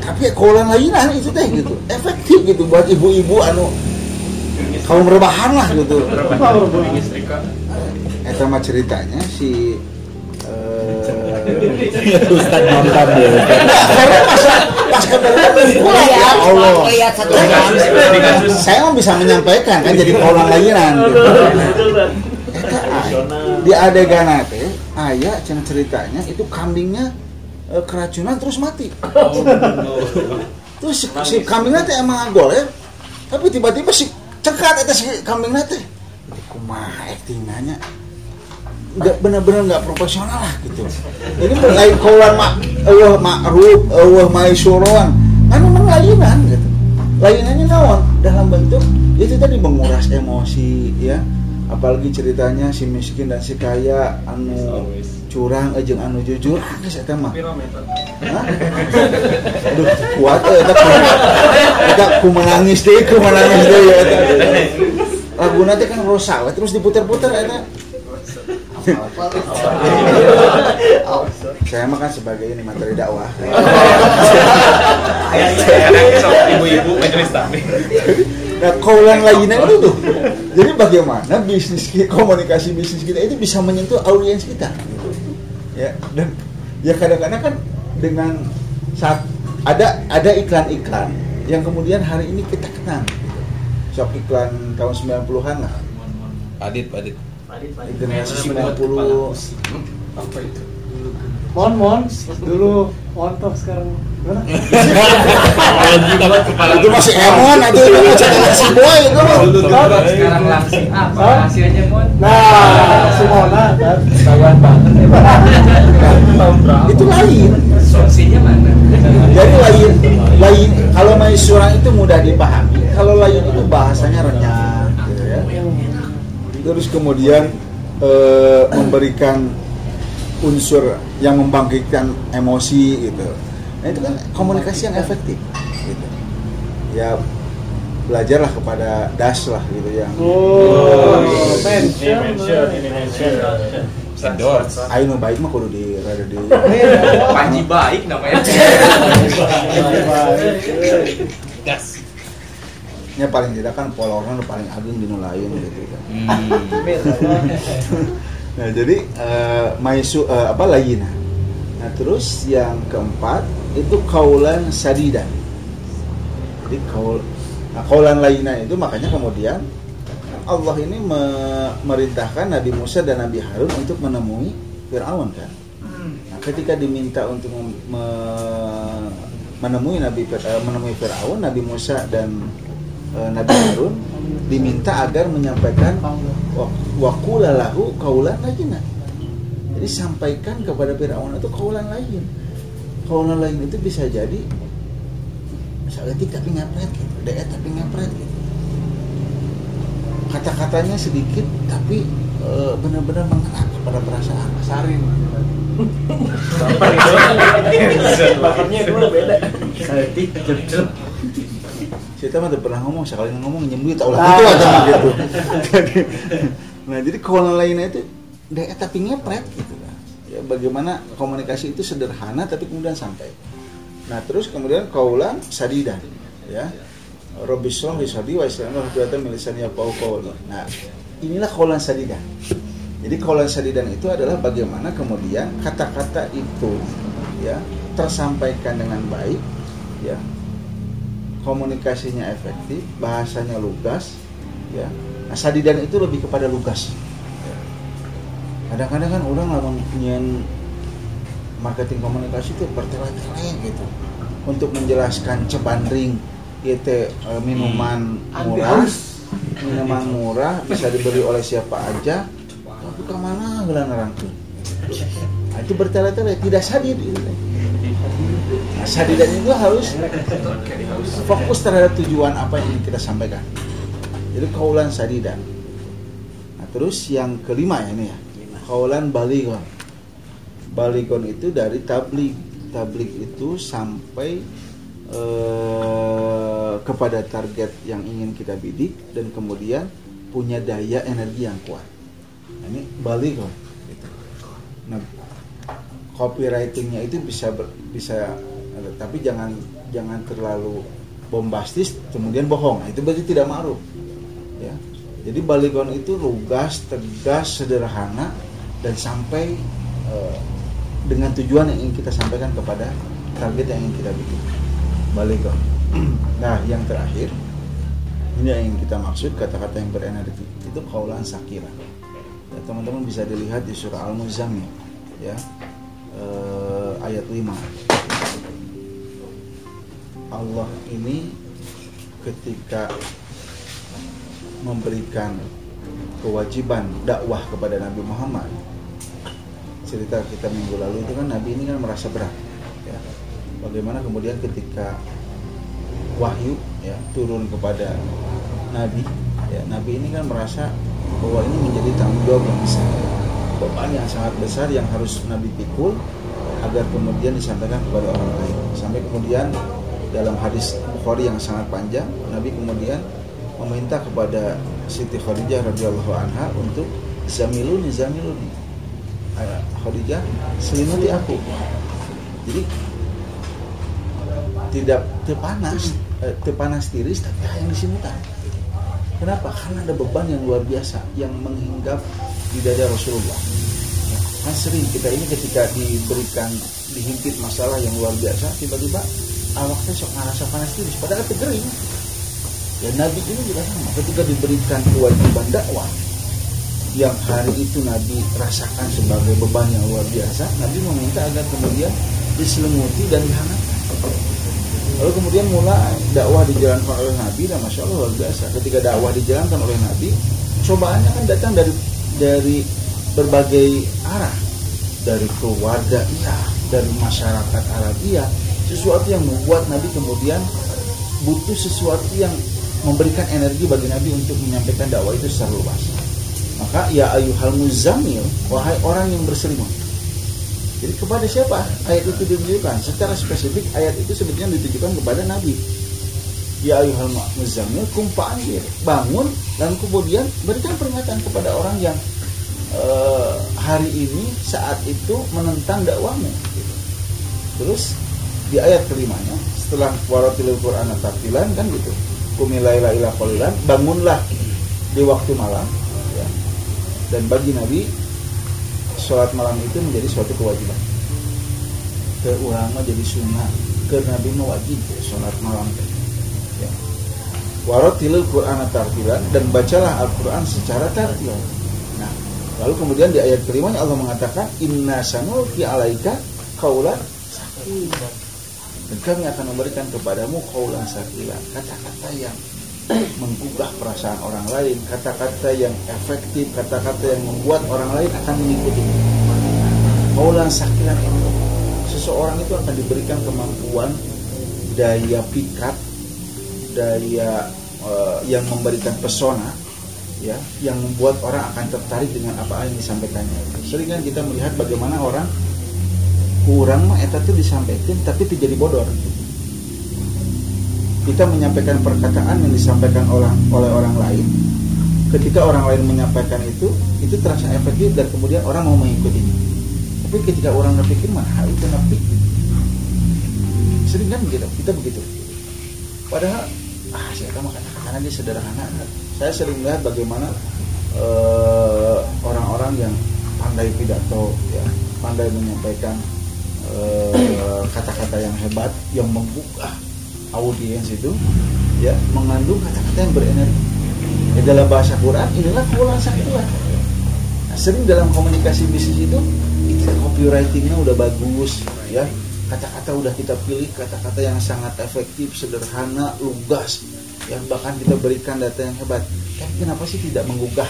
Tapi ya kaulan lainan itu teh gitu. Efektif gitu. Buat ibu-ibu anu kaum rebahan lah gitu. Eta mah ceritanya si eh, Ustaz nonton dia. Karena masa menjelaskan dari pula ya. lihat Allah. kasus saya mah bisa menyampaikan kan jadi kaulan layanan gitu. Eta aya. di adegan teh aya cenah ceritanya itu kambingnya eh, keracunan terus mati. Terus si, si kambingnya teh emang golek tapi tiba-tiba si cekat eta si kambingnya teh. Itu kumaha actingannya nggak benar-benar nggak profesional lah gitu. Ini lain kaulan mak eueuh makruf eueuh maisuron kan memang lainan gitu. Lainannya naon? Dalam bentuk itu tadi menguras emosi ya apalagi ceritanya si miskin dan si kaya anu curang ejeng anu jujur geus eta mah? Aduh, kuat eh eta ku- eta ku menangis deh, ku menangis deh ya eta. Lagu nanti kan rosa, we, terus diputer-puter eta. Saya mah kan sebagai ini materi dakwah. ibu-ibu majelis taklim Nah, kaulan lainnya itu tuh. Jadi bagaimana bisnis kita, komunikasi bisnis kita itu bisa menyentuh audiens kita. gitu. Ya, dan ya kadang-kadang kan dengan saat ada ada iklan-iklan yang kemudian hari ini kita kenal. Gitu. Sok iklan tahun 90-an lah. Adit, Adit. Generasi 90 apa itu Mon mon dulu montok sekarang gimana? itu masih emon itu itu masih si boy itu mah. sekarang langsing apa? Hasilnya mon Nah, si Mona kan. ketahuan banget. Ya itu lain. Solusinya mana? Jadi lain lain. Kalau Maisurang itu mudah dipahami. Kalau lain itu bahasanya renyah gitu ya. Terus kemudian eh, memberikan unsur yang membangkitkan emosi gitu nah itu kan komunikasi yang efektif gitu ya belajarlah kepada das lah gitu yang Oh, mention. Endorse. ayo nu baik mah kudu di rada di [laughs] Panji baik namanya Gas. nya paling tidak kan polornya nu paling agung di lain gitu kan [laughs] Nah, jadi eh, maisu eh, apa layina. Nah, terus yang keempat itu kaulan sadidan. Jadi kaul nah, kaulan layina itu makanya kemudian Allah ini me- merintahkan Nabi Musa dan Nabi Harun untuk menemui Firaun kan. Nah, ketika diminta untuk me- menemui Nabi eh, menemui Firaun, Nabi Musa dan eh, Nabi Harun diminta agar menyampaikan wa- wakula lahu kaulan lain jadi sampaikan kepada Firaun itu kaulan lain kaulan lain itu bisa jadi misalnya tapi ngepret gitu deket tapi ngepret gitu. Kata-katanya sedikit tapi eh, benar-benar mengena kepada perasaan. Saring. Bakarnya dulu beda. Kita mah tuh pernah ngomong sekali ngomong nyembunyi tau lah. Itu atau mah gitu. [laughs] Jadi, nah jadi kaulan lainnya itu deket tapi ngepret gitu bagaimana komunikasi itu sederhana tapi kemudian sampai nah terus kemudian kaulan sadidan ya Robi Shalom di Sadi wa Islam wa Hidayatan milisan ya pau qawli. Nah, inilah kaulan sadidan. Jadi kaulan sadidan itu adalah bagaimana kemudian kata-kata itu ya tersampaikan dengan baik ya komunikasinya efektif, bahasanya lugas, ya. Nah, sadidan itu lebih kepada lugas. Kadang-kadang kan orang nyen marketing komunikasi itu bertele-tele gitu untuk menjelaskan cebandring itu eh, minuman murah, minuman murah bisa dibeli oleh siapa aja, tapi ke mana gelan nerangkeun. Nah, itu bertele-tele, tidak sadid itu. Nah, itu harus fokus terhadap tujuan apa yang ingin kita sampaikan. Jadi kaulan sadidan. Nah, terus yang kelima ya ini ya. Kaulan baligon. Baligon itu dari tablik. Tablik itu sampai eh, kepada target yang ingin kita bidik dan kemudian punya daya energi yang kuat. Nah, ini baligon. Gitu. Nah, copywritingnya itu bisa ber- bisa tapi jangan jangan terlalu bombastis kemudian bohong Nah, itu berarti tidak ma'ruf ya jadi baligon itu lugas tegas sederhana dan sampai eh, dengan tujuan yang ingin kita sampaikan kepada target yang ingin kita bikin balik kok. [clears throat] Nah, yang terakhir ini yang kita maksud kata-kata yang berenergi itu kaulan sakira. Ya, teman-teman bisa dilihat di surah Al-Muzammil ya. eh, ayat 5. Allah ini ketika memberikan kewajiban dakwah kepada Nabi Muhammad cerita kita minggu lalu itu kan Nabi ini kan merasa berat ya. Bagaimana kemudian ketika wahyu ya turun kepada Nabi ya Nabi ini kan merasa bahwa ini menjadi tanggung jawab yang besar beban yang sangat besar yang harus Nabi pikul agar kemudian disampaikan kepada orang lain. Sampai kemudian dalam hadis Bukhari yang sangat panjang Nabi kemudian meminta kepada Siti Khadijah radhiyallahu anha untuk zamiluni zamiluni Khadijah selimuti aku. Jadi tidak terpanas eh, terpanas tiris tapi yang disimutan kenapa? Karena ada beban yang luar biasa yang menghinggap di dada Rasulullah. Kan sering kita ini ketika diberikan dihimpit masalah yang luar biasa tiba-tiba awaknya sok ngerasa panas tiris padahal itu kering ya Nabi ini juga sama. Ketika diberikan kewajiban dakwah yang hari itu Nabi rasakan sebagai beban yang luar biasa Nabi meminta agar kemudian diselimuti dan dihangatkan. Lalu kemudian mulai dakwah dijalankan oleh Nabi dan Masya Allah luar biasa. Ketika dakwah dijalankan oleh Nabi cobaannya kan datang dari dari berbagai arah. Dari keluarga iya dari masyarakat Arab iya. Sesuatu yang membuat Nabi kemudian butuh sesuatu yang memberikan energi bagi Nabi untuk menyampaikan dakwah itu secara luas maka ya ayuhal muzammil wahai orang yang berselimut jadi kepada siapa ayat itu ditujukan secara spesifik ayat itu sebetulnya ditujukan kepada Nabi ya ayuhal muzammil kum fa'anzir bangun dan kemudian berikan peringatan kepada orang yang eh, hari ini saat itu menentang dakwahmu gitu. terus di ayat kelimanya setelah waratilil Quran tartilan kan gitu kumilaila ila qalilan bangunlah di waktu malam. Dan bagi Nabi sholat malam itu menjadi suatu kewajiban. Ke ulama jadi sunnah. Ke Nabi wajib sholat malam. Ya. waratilil Quran tartilan dan bacalah Al-Quran secara tartil. Nah lalu kemudian di ayat kelimanya Allah mengatakan inna sanulki alaika sakilan dan kami akan memberikan kepadamu kaulan sakila kata-kata yang menggugah perasaan orang lain. Kata-kata yang efektif kata-kata yang membuat orang lain akan mengikuti. Kaulan sakilan itu seseorang itu akan diberikan kemampuan daya pikat daya eh, yang memberikan pesona ya yang membuat orang akan tertarik dengan apa yang disampaikannya. Sering kan kita melihat bagaimana orang kurang mah tuh disampaikan tapi itu jadi bodor kita menyampaikan perkataan yang disampaikan oleh oleh orang lain. Ketika orang lain menyampaikan itu itu terasa efektif dan kemudian orang mau mengikutinya tapi ketika orang berpikir hal itu nabi sering kan begitu? Kita begitu. Padahal ah saya mah kata-kata dia sederhana. Saya sering melihat bagaimana eh, orang-orang yang pandai pidato ya pandai menyampaikan eh, kata-kata yang hebat yang membuka audiens itu ya mengandung kata-kata yang berenergi. Ya, dalam bahasa Quran inilah kaulan sakilan nah, sering dalam komunikasi bisnis itu itu copywritingnya udah bagus ya. Kata-kata udah kita pilih kata-kata yang sangat efektif sederhana lugas yang bahkan kita berikan data yang hebat. Tapi kenapa sih tidak menggugah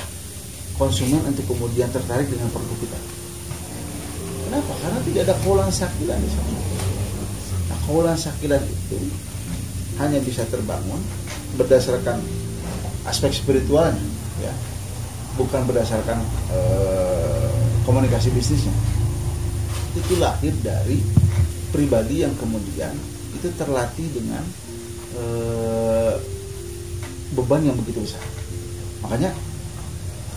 konsumen untuk kemudian tertarik dengan produk kita? Kenapa? Karena tidak ada kaulan sakilan di sana. Nah kaulan sakilan itu hanya bisa terbangun berdasarkan aspek spiritualnya ya. Bukan berdasarkan eh, komunikasi bisnisnya. Itu lahir dari pribadi yang kemudian itu terlatih dengan eh, beban yang begitu besar. Makanya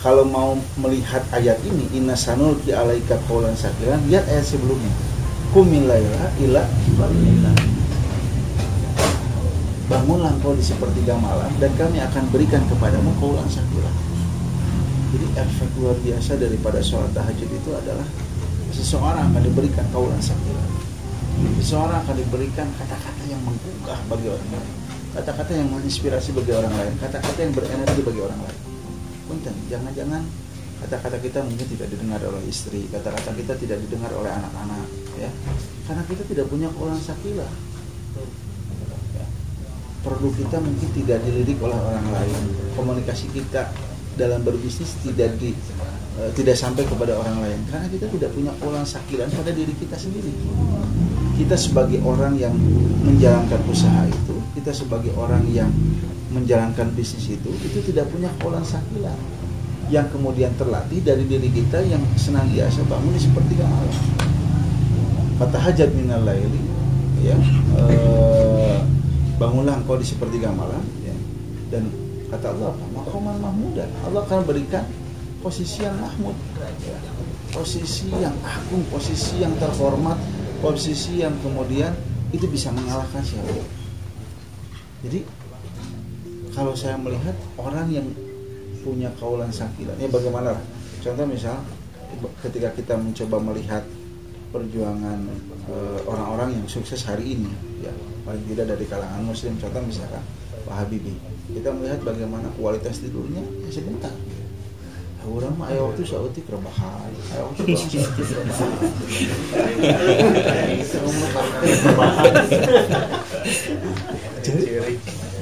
kalau mau melihat ayat ini inna sanul ki alaika qaulan sakiran lihat ayat sebelumnya. Kumil laila ila bangunlah engkau di sepertiga malam dan kami akan berikan kepadamu kaulan sakila jadi efek luar biasa daripada sholat tahajud itu adalah seseorang akan diberikan kaulan sakila seseorang akan diberikan kata-kata yang menggugah bagi orang lain. Kata-kata yang menginspirasi bagi orang lain. Kata-kata yang berenergi bagi orang lain. Punten jangan-jangan kata-kata kita mungkin tidak didengar oleh istri kata-kata kita tidak didengar oleh anak-anak ya. Karena kita tidak punya kaulan sakilah Ya. Produk kita mungkin tidak dilirik oleh orang lain. Komunikasi kita dalam berbisnis tidak di eh, tidak sampai kepada orang lain. Karena kita tidak punya kaulan sakilan pada diri kita sendiri. Kita sebagai orang yang menjalankan usaha itu kita sebagai orang yang menjalankan bisnis itu itu tidak punya kaulan sakilan yang kemudian terlatih dari diri kita yang senantiasa bangun di sepertiga malam fatahajat minal laili ya eh, bangunlah engkau di sepertiga malam ya. dan kata Allah apa maqaman mahmudan Allah akan berikan posisi yang mahmud ya. posisi yang agung posisi yang terhormat posisi yang kemudian itu bisa mengalahkan siapa jadi kalau saya melihat orang yang punya kaulan sakilan ya bagaimana contoh misal ketika kita mencoba melihat perjuangan eh, orang-orang yang sukses hari ini ya. Paling tidak dari kalangan muslim contoh misalkan Pak Habibie. Kita melihat bagaimana kualitas tidurnya ya sebentar. Ya, orang mah ayo waktu sautik rebahan ayo waktu rebahan jadi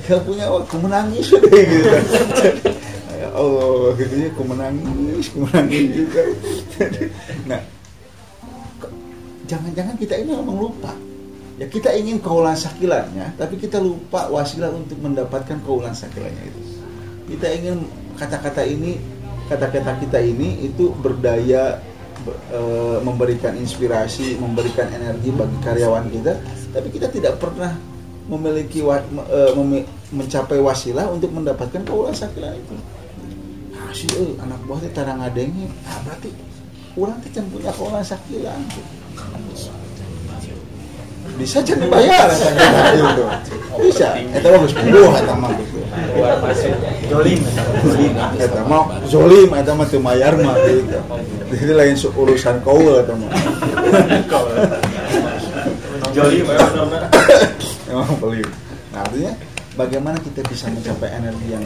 gak punya waktu menangis. Udah [laughs] gitu. Ya Allah gitu ya aku menangis juga. [laughs] Nah jangan-jangan kita ini memang lupa. Ya kita ingin kaulan sakilannya tapi kita lupa wasilah untuk mendapatkan kaulan sakilannya itu. Kita ingin kata-kata ini kata-kata kita ini itu berdaya be- eh, memberikan inspirasi memberikan energi bagi karyawan kita tapi kita tidak pernah memiliki wa- me- eh, memi- mencapai wasilah untuk mendapatkan kaulan sakilan itu. Nah, si eh, anak buahnya tarang ngadengnya ah, berarti orang can punya kaulan sakilan bisa can bayar itu bisa. Itu mah gitu Keluar masuk. Jolim. eta mah zolim eta mah teu mayar mah gitu jadi lain urusan kaul eta mah Jolim. emang pelit nah artinya bagaimana kita bisa mencapai energi yang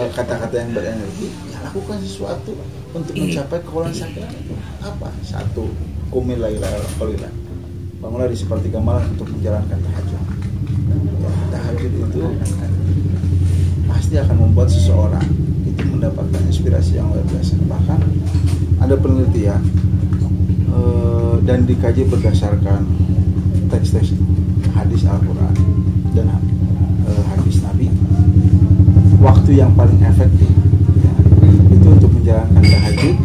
eh, kata-kata yang berenergi? Ya lakukan sesuatu untuk mencapai kaulan sakilan itu apa? Satu kumil bangunlah di sepertiga malam untuk menjalankan tahajud. Ya, tahajud itu pasti akan membuat seseorang itu mendapatkan inspirasi yang luar biasa. Bahkan ada penelitian eh, dan dikaji berdasarkan teks-teks hadis Al-Quran dan eh, hadis Nabi. Waktu yang paling efektif ya, itu untuk menjalankan tahajud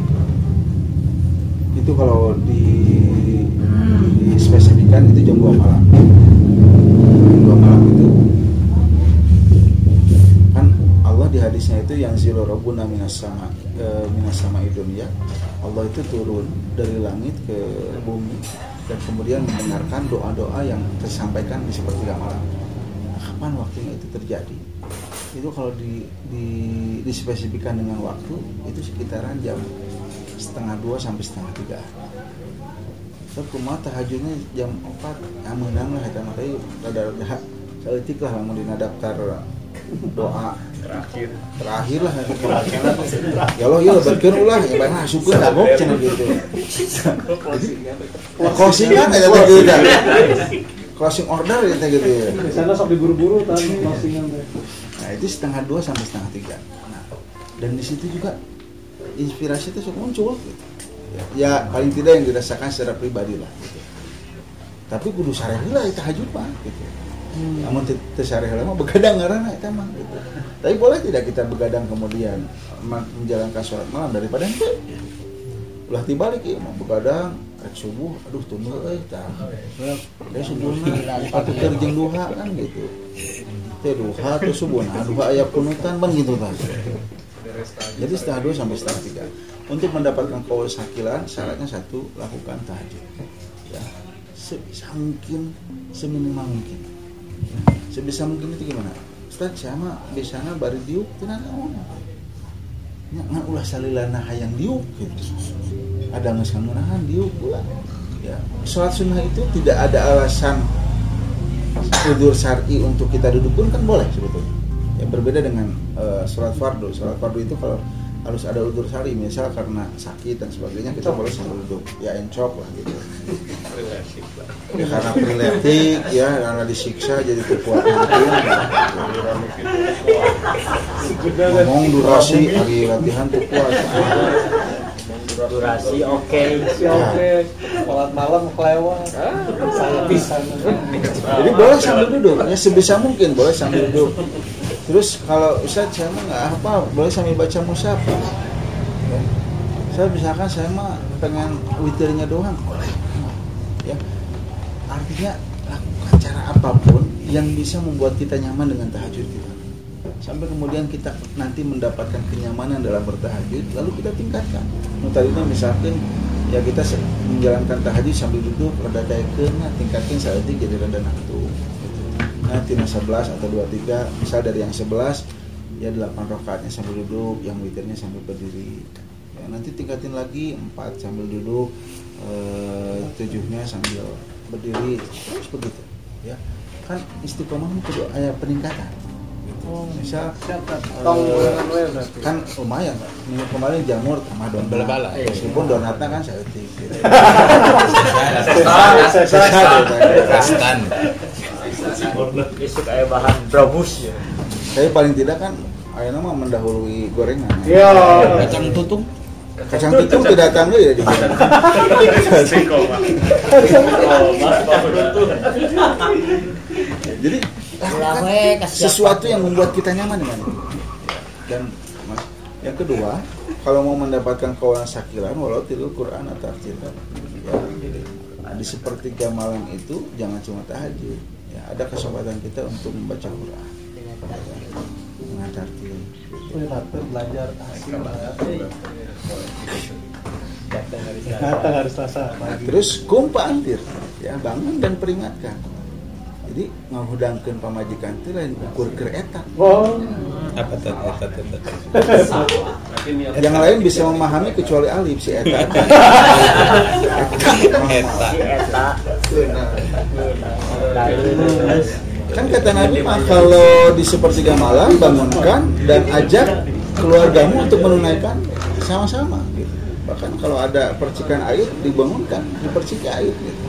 itu kalau di dispesifikan itu jam 2 malam. Jam 2 malam itu. Kan Allah di hadisnya itu yang zilu rabbuna minas sama e, minas sama Allah itu turun dari langit ke bumi dan kemudian mendengarkan doa-doa yang tersampaikan di sepertiga malam. Kapan waktunya itu terjadi? Itu kalau di, di dispesifikan dengan waktu itu sekitaran jam setengah dua sampai setengah tiga. Terus kumaha tahajudnya jam 4 ya menang lah eta mah teh rada-rada saeutik lah lamun dina daftar doa. Terakhir. terakhir lah. Itu ya Allah ya lebatkeun ulah ya bae masukkeun dagok cenah gitu closing kan eta teh gitu kan closing order eta gitu ya. Di sana sok diburu-buru tadi closingan teh. Nah itu setengah dua sampai setengah tiga. Nah, dan di situ juga inspirasi itu muncul. Gitu. Ya, ya, paling tidak yang dirasakan secara pribadi lah. Gitu. Tapi kudu sarehi lah itu tahajud mah. Gitu. Namun teu sarehi mah begadang ngaranna eta mah. Gitu. Tapi boleh tidak kita begadang kemudian menjalankan sholat malam daripada itu. Ulah tibalik ya, mau begadang rek subuh, aduh tunggu euy tah. Dia subuhna [laughs] atuh keur jeung duha kan gitu teh duha tuh subuh nah duha ayat kunutan kan gitu kan jadi setengah dua sampai setengah tiga. untuk mendapatkan sakilan syaratnya satu lakukan tahajud. Ya. Sebisa mungkin seminimal mungkin. Ya, sebisa mungkin itu gimana? Ustaz sama biasanya bari diuk tenang naon nya ngan ulah salilana hayang diuk gitu. Ada geus ngamunahan diuk ulah ya. Sholat sunnah itu tidak ada alasan udur syar'i untuk kita duduk pun kan boleh sebetulnya ya berbeda dengan eh, sholat fardu. Sholat fardu itu kalau harus ada udur syar'i misal karena sakit dan sebagainya kita boleh sambil duduk ya encok lah gitu. Ya, karena priletik ya karena disiksa jadi kekuatan ngomong durasi lagi latihan tuh kuat Durasi oke. Si oke, sholat malam kelewat. Saya bisa. Jadi boleh sambil duduk, ya sebisa mungkin boleh sambil duduk. Terus kalau Ustaz saya mah nggak apa, boleh sambil baca mushaf. Ya. Saya misalkan saya mah pengen witirnya doang. Ya. Artinya lakukan cara apa pun yang bisa membuat kita nyaman dengan tahajud kita. Sampai kemudian kita nanti mendapatkan kenyamanan dalam bertahajud, lalu kita tingkatkan. Nah, misalkan ya kita menjalankan tahajud sambil duduk rada daekeun tingkatkan itu jadi rada naktu gitu. nah tina 11 atau 23 misal dari yang 11 ya 8 rakaatnya sambil duduk yang witirnya sambil berdiri ya, nanti tingkatin lagi 4 sambil duduk eh, tujuhnya sambil berdiri terus begitu ya kan istiqomah itu ada peningkatan gitu. misal Tong eh, bulangan we berarti. kan lumayan minggu kemarin jamur sama donat Bala-bala. meskipun donatnya kan saya gitu. Isuk kayak bahan brabus ya. Tapi paling tidak kan ayeuna mah mendahului gorengan. Iya. Kacang tutung. Kacang tutung tidak datang ya di Jadi lakukan sesuatu yang membuat kita nyaman dengan itu. Dan yang kedua, kalau mau mendapatkan kawalan sakilan walau tidur Quran atau artikan ya, di sepertiga malam itu jangan cuma tahajud ya ada kesempatan kita untuk membaca Quran dengan tartil Wih, Ratu belajar hasil Datang harus selasa pagi. terus kumpa antir ya bangun dan peringatkan jadi ngahudangkeun pamajikan teh lain ukur keur eta Oh, Apa tadi? Eta tadi. yang lain bisa memahami kecuali alif si eta Eta. Si eta. Kan kata Nabi mah kalau di sepertiga malam bangunkan dan ajak keluargamu untuk menunaikan sama-sama gitu. bahkan kalau ada percikan air dibangunkan dipercik air gitu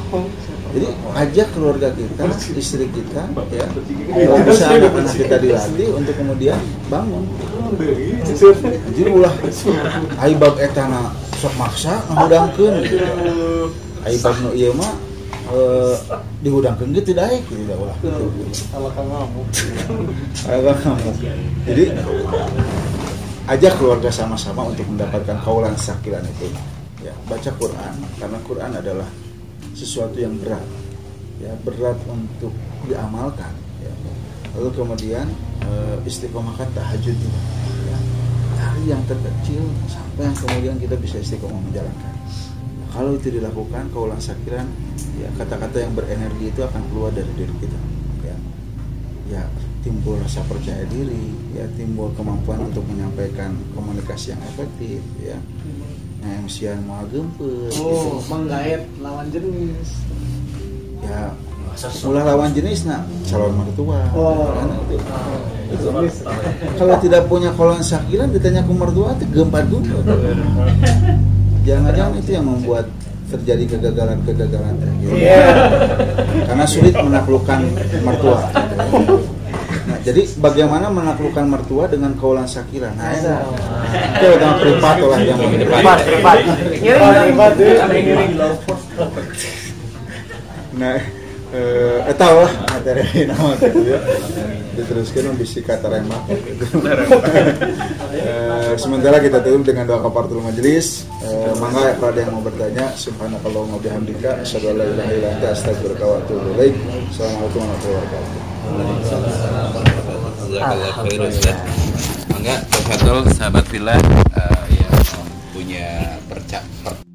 jadi ajak keluarga kita istri kita ya kalau bisa anak-anak kita dilatih untuk kemudian bangun jadi ulah aibab etana sok maksa ngahudangkeun gitu. aibab nu ieu mah eh, dihudangkeun ge teu daek gitu da ulah gitu. Jadi ajak keluarga sama-sama untuk mendapatkan kaulan sakilan itu. Ya, baca Quran karena Quran adalah sesuatu yang berat. Ya, berat untuk diamalkan, ya. Lalu kemudian eh, istiqomahkan tahajud. Ya. Dari yang terkecil sampai yang kemudian kita bisa istiqomah menjalankan. Nah, kalau itu dilakukan kaulan sakiran, ya kata-kata yang berenergi itu akan keluar dari diri kita. Ya ya timbul rasa percaya diri, ya timbul kemampuan untuk menyampaikan komunikasi yang efektif, ya. Nah, emsian mau gempet, Oh, gitu. menggait lawan jenis. ya ulah lawan jenis nak calon mertua, Oh. kan itu. Itu. Jenis. Kalau tidak punya kolon sakilan ditanya ke mertua itu gempat juga. Jangan-jangan itu yang membuat terjadi kegagalan-kegagalan gitu. Iya. karena sulit menaklukkan mertua. Nah, jadi bagaimana menaklukkan mertua dengan kaulan sakiran? Nah, itu itu yang privat lah yang Privat, privat. Nah, eh, eta lah materi [laughs] nama gitu ya. Diteruskan bisi kata remah. [laughs] gitu. Eh, sementara kita tutup dengan doa kafaratul majelis. Eh, mangga kalau ada yang mau bertanya, subhanakallahumma bihamdika asyhadu an la ilaha illa anta astaghfiruka wa atubu ilaik. Assalamualaikum warahmatullahi wabarakatuh. Mangga Tafadhol sahabat fillah eh, yang punya perca- per-